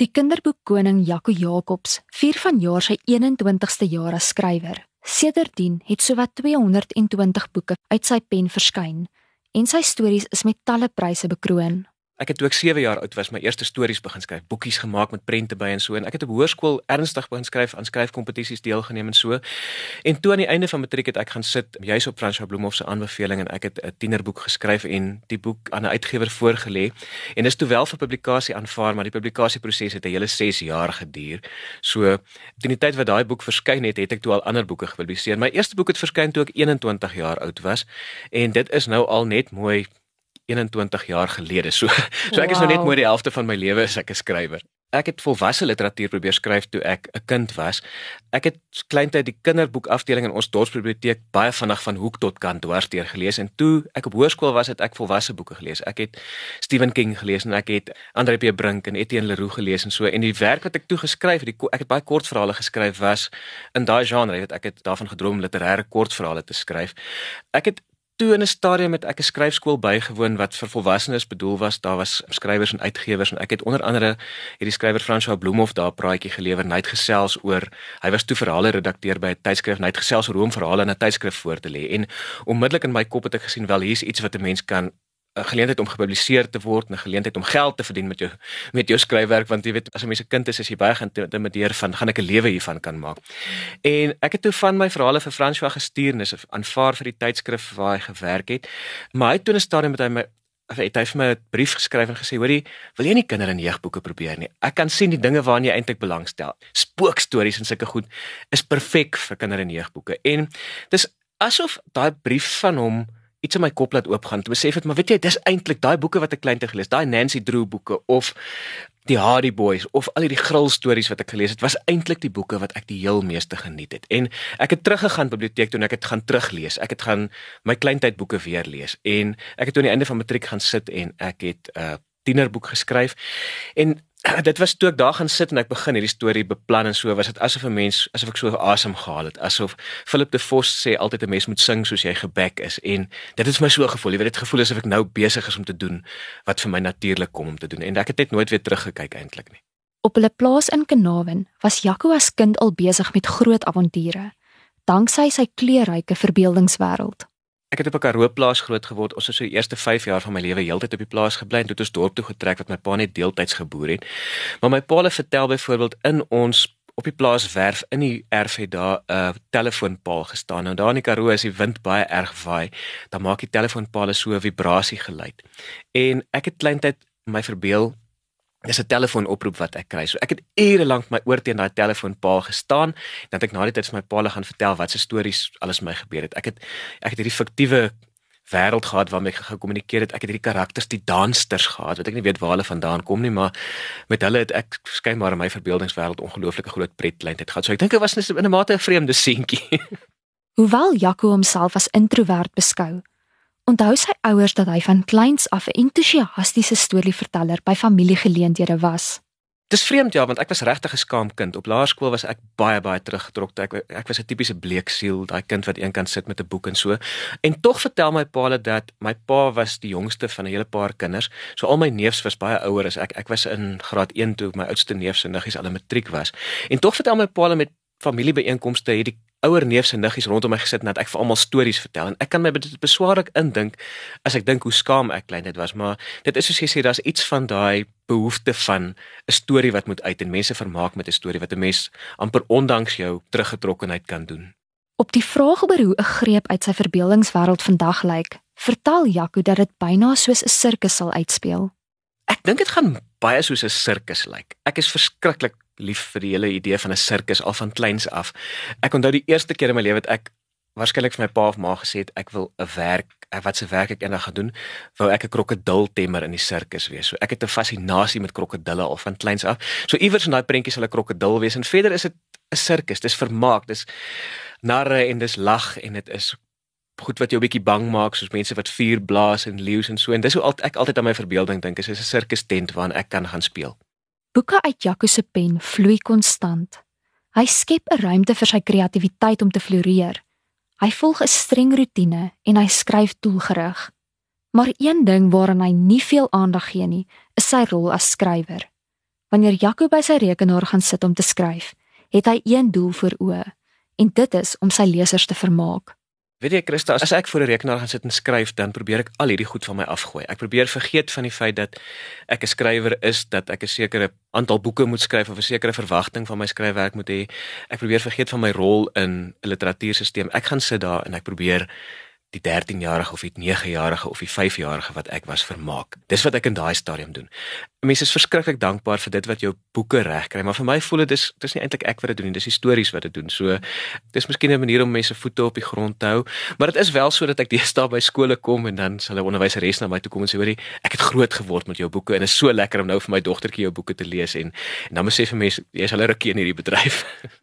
Die kinderboekkoning Jaco Jacobs vier vanjaar sy 21ste jaar as skrywer. Sedertdien het sowat 220 boeke uit sy pen verskyn en sy stories is met talle pryse bekroon. Ek het toe ek 7 jaar oud was, my eerste stories begin skryf, boekies gemaak met prente by en so en ek het op hoërskool ernstig begin skryf, aan skryfkompetisies deelgeneem en so. En toe aan die einde van matriek het ek gaan sit juis op François Bloemhof se aanbeveling en ek het 'n tienerboek geskryf en die boek aan 'n uitgewer voorgelê en is toe wel vir publikasie aanvaar, maar die publikasieproses het 'n hele 6 jaar geduur. So teen die tyd wat daai boek verskyn het, het ek toe al ander boeke gepubliseer. My eerste boek het verskyn toe ek 21 jaar oud was en dit is nou al net mooi 21 jaar gelede. So so ek is wow. nou net mooi die helfte van my lewe as ek 'n skrywer. Ek het volwasse literatuur probeer skryf toe ek 'n kind was. Ek het kleintyd die kinderboek afdeling in ons dorpsbiblioteek baie vinnig van hoek tot kant dwars deur gelees en toe ek op hoërskool was het ek volwasse boeke gelees. Ek het Stephen King gelees en ek het Andre P Brink en Etienne Leroux gelees en so en die werk wat ek toe geskryf het, ek het baie kortverhale geskryf was in daai genre wat ek het daarvan gedroom om literêre kortverhale te skryf. Ek het toe in 'n stadium met ek 'n skryfskool bygewoon wat vir volwassenes bedoel was. Daar was skrywers en uitgewers en ek het onder andere hierdie skrywer François Bloemhof daar 'n praatjie gelewer en hy het gesels oor hy was toe verhale redakteur by 'n tydskrif en hy het gesels oor hoe om verhale in 'n tydskrif voor te lê. En onmiddellik in my kop het ek gesien wel hier's iets wat 'n mens kan 'n geleentheid om gepubliseer te word, 'n geleentheid om geld te verdien met jou met jou skryfwerk want jy weet as 'n mens 'n kind is, is jy baie geïntimideer van gaan ek 'n lewe hiervan kan maak. En ek het toe van my verhale vir François gestuur en is aanvaar vir die tydskrif waar hy gewerk het. Maar hy het toe 'n stadium met hy my het hy vir my 'n brief geskryf en gesê hoorie wil jy nie kinder en jeugboeke probeer nie ek kan sien die dinge waaraan jy eintlik belangstel spookstories en sulke goed is perfek vir kinder en jeugboeke en dis asof daai brief van hom iets in my kop laat oopgaan. Toe besef ek, maar weet jy, dis eintlik daai boeke wat ek klein te gelees, daai Nancy Drew boeke of die Hardy Boys of al hierdie gril stories wat ek gelees het, was eintlik die boeke wat ek die heel meeste geniet het. En ek het teruggegaan biblioteek toe en ek het gaan teruglees. Ek het gaan my kleintyd boeke weer lees en ek het toe aan die einde van matriek gaan sit en ek het 'n uh, tienerboek geskryf. En dit was toe ek daar gaan sit en ek begin hierdie storie beplan en so was dit asof 'n mens asof ek so asem gehaal het asof Philip de Vos sê altyd 'n mens moet sing soos jy gebek is en dit het vir my so gevoel jy weet dit gevoel asof ek nou besig is om te doen wat vir my natuurlik kom om te doen en ek het net nooit weer teruggekyk eintlik nie. Op hulle plaas in Kenawen was Jaco as kind al besig met groot avonture danksy sy kleurryke verbeeldingswêreld Ek het op 'n Karoo plaas groot geword. Ons het so die eerste 5 jaar van my lewe heeltyd op die plaas gebly en toe het ons dorp toe getrek wat my pa net deeltyds geboer het. Maar my pa het vertel byvoorbeeld in ons op die plaas werf in die erf het daar 'n telefoonpaal gestaan. Nou daar in die Karoo is die wind baie erg waai. Dan maak die telefoonpaal so 'n vibrasie geluid. En ek het kleintyd my verbeel Dis 'n telefoonoproep wat ek kry. So ek het ure lank my oor teen daai telefoonpaal gestaan. Dan het ek na die tyd vir my paal gaan vertel wat se stories alles my gebeur het. Ek het ek het hierdie fiktiewe wêreld gehad waarmee ek gekommunikeer het. Ek het hierdie karakters, die dansers gehad. Wat ek nie weet waar hulle vandaan kom nie, maar met hulle het ek skynbaar in my verbeeldingswêreld ongelooflike groot pretlynheid gehad. So ek dink dit was net in 'n mate 'n vreemde seentjie. Hoewel Jaco homself as introwert beskou, Onthou sy ouers dat hy van kleins af 'n entoesiastiese storieverteller by familiegeleenthede was. Dis vreemd ja, want ek was regtig 'n skaam kind. Op laerskool was ek baie baie teruggetrek. Ek ek was 'n tipiese bleeksiel, daai kind wat eenkant sit met 'n boek en so. En tog vertel my pa dat my pa was die jongste van 'n hele paar kinders. So al my neefs was baie ouer as ek. Ek was in graad 1 toe my oudste neef se niggies al in matriek was. En tog vertel my pa met familiebeeenkomste hierdie ouer neefs en niggies rondom my gesit en dat ek vir almal stories vertel. En ek kan my dit beswaarlik indink as ek dink hoe skaam ek klein dit was maar dit is soos jy sê daar's iets van daai behoefte van 'n storie wat moet uit en mense vermaak met 'n storie wat 'n mens amper ondanks jou teruggetrokkenheid kan doen. Op die vraag oor hoe 'n greep uit sy verbeeldingswêreld vandag lyk vertel Jaco dat dit byna soos 'n sirkus sal uitspeel. Ek dink dit gaan baie soos 'n sirkus lyk. Ek is verskriklik lief vir die hele idee van 'n sirkus al van kleins af. Ek onthou die eerste keer in my lewe het ek waarskynlik vir my pa of ma gesê het ek wil 'n werk wat se werk ek eendag gaan doen, wou ek 'n krokodiltemmer in die sirkus wees. So ek het 'n fascinasie met krokodille al van kleins af. So iewers in daai prentjies sal 'n krokodil wees en verder is dit 'n sirkus. Dis vermaak, dis narre en dis lag en dit is goed wat jou bietjie bang maak soos mense wat vuur blaas en leeu's en so en dis hoe al, ek altyd aan my verbeelding dink is 'n sirkus tent waarin ek kan gaan speel. Boeke uit Jaco se pen vloei konstant. Hy skep 'n ruimte vir sy kreatiwiteit om te floreer. Hy volg 'n streng rotine en hy skryf doelgerig. Maar een ding waaraan hy nie veel aandag gee nie, is sy rol as skrywer. Wanneer Jaco by sy rekenaar gaan sit om te skryf, het hy een doel voor oë, en dit is om sy lesers te vermaak. Weet jy Christa, as ek voor 'n rekenaar gaan sit en skryf, dan probeer ek al hierdie goed van my afgooi. Ek probeer vergeet van die feit dat ek 'n skrywer is, dat ek 'n sekere aantal boeke moet skryf of 'n sekere verwagting van my skryfwerk moet hê. Ek probeer vergeet van my rol in 'n literatuurstelsel. Ek gaan sit daar en ek probeer die 13-jarige of die 9-jarige of die 5-jarige wat ek was vermaak. Dis wat ek in daai stadium doen. Mense is verskriklik dankbaar vir dit wat jou boeke regkry, maar vir my voel dit is dis nie eintlik ek wat dit doen nie, dis die stories wat dit doen. So dis miskien 'n manier om mense voete op die grond te hou, maar dit is wel so dat ek deesdae by skole kom en dan sal 'n onderwyseres na my toe kom en sê hoorie, ek het groot geword met jou boeke en is so lekker om nou vir my dogtertjie jou boeke te lees en en dan moet sê vir mense jy is al 'n rukkie in hierdie bedryf.